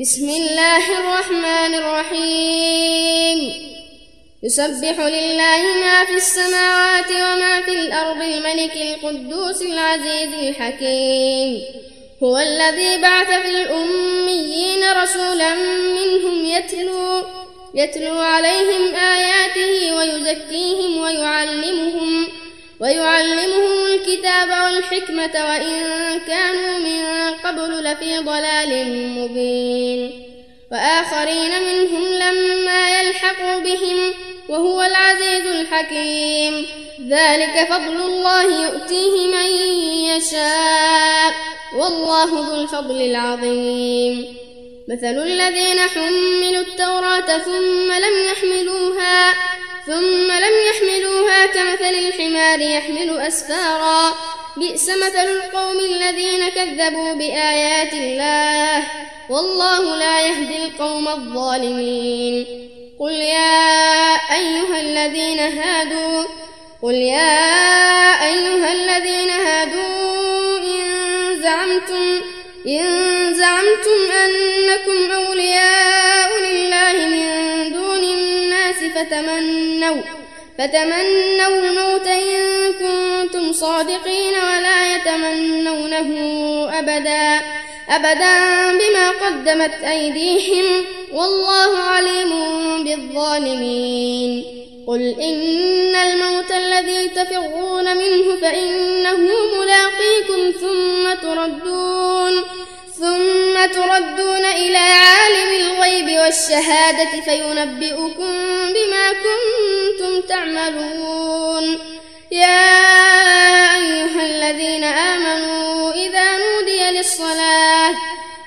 بسم الله الرحمن الرحيم يسبح لله ما في السماوات وما في الأرض الملك القدوس العزيز الحكيم هو الذي بعث في الأميين رسولا منهم يتلو يتلو عليهم آياته ويزكيهم ويعلمهم ويعلمهم الكتاب والحكمة وإن كانوا من قبل لفي ضلال مبين وآخرين منهم لما يلحقوا بهم وهو العزيز الحكيم. ذلك فضل الله يؤتيه من يشاء والله ذو الفضل العظيم. مثل الذين حملوا التوراة ثم لم يحملوها ثم لم يحملوها كمثل الحمار يحمل أسفارا. بئس مثل القوم الذين كذبوا بآيات الله والله لا يهدي القوم الظالمين. قل يا أيها الذين هادوا قل يا أيها الذين هادوا إن زعمتم إن زعمتم أنكم أولياء لله من دون الناس فتمنوا فتمنوا الموت إن كنتم صادقين ولا يتمنونه أبدا. أبدا بما قدمت أيديهم والله عليم بالظالمين. قل إن الموت الذي تفرون منه فإنه ملاقيكم ثم تردون ثم تردون إلى عالم الغيب والشهادة فينبئكم بما كنتم تعملون. يا أيها الذين آمنوا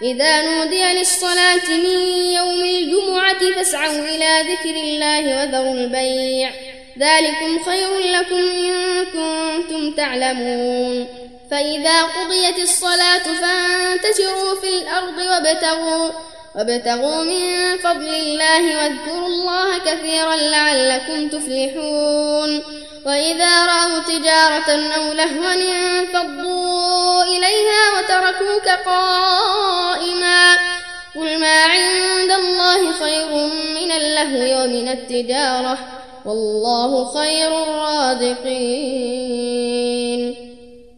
إذا نودي للصلاة من يوم الجمعة فاسعوا إلى ذكر الله وذروا البيع. ذلكم خير لكم إن كنتم تعلمون. فإذا قضيت الصلاة فانتشروا في الأرض وابتغوا وابتغوا من فضل الله واذكروا الله كثيرا لعلكم تفلحون. وإذا رأوا تجارة أو لهوا انفضوا إليها وتركوك قائما من اللهو ومن التجارة. والله خير الرازقين.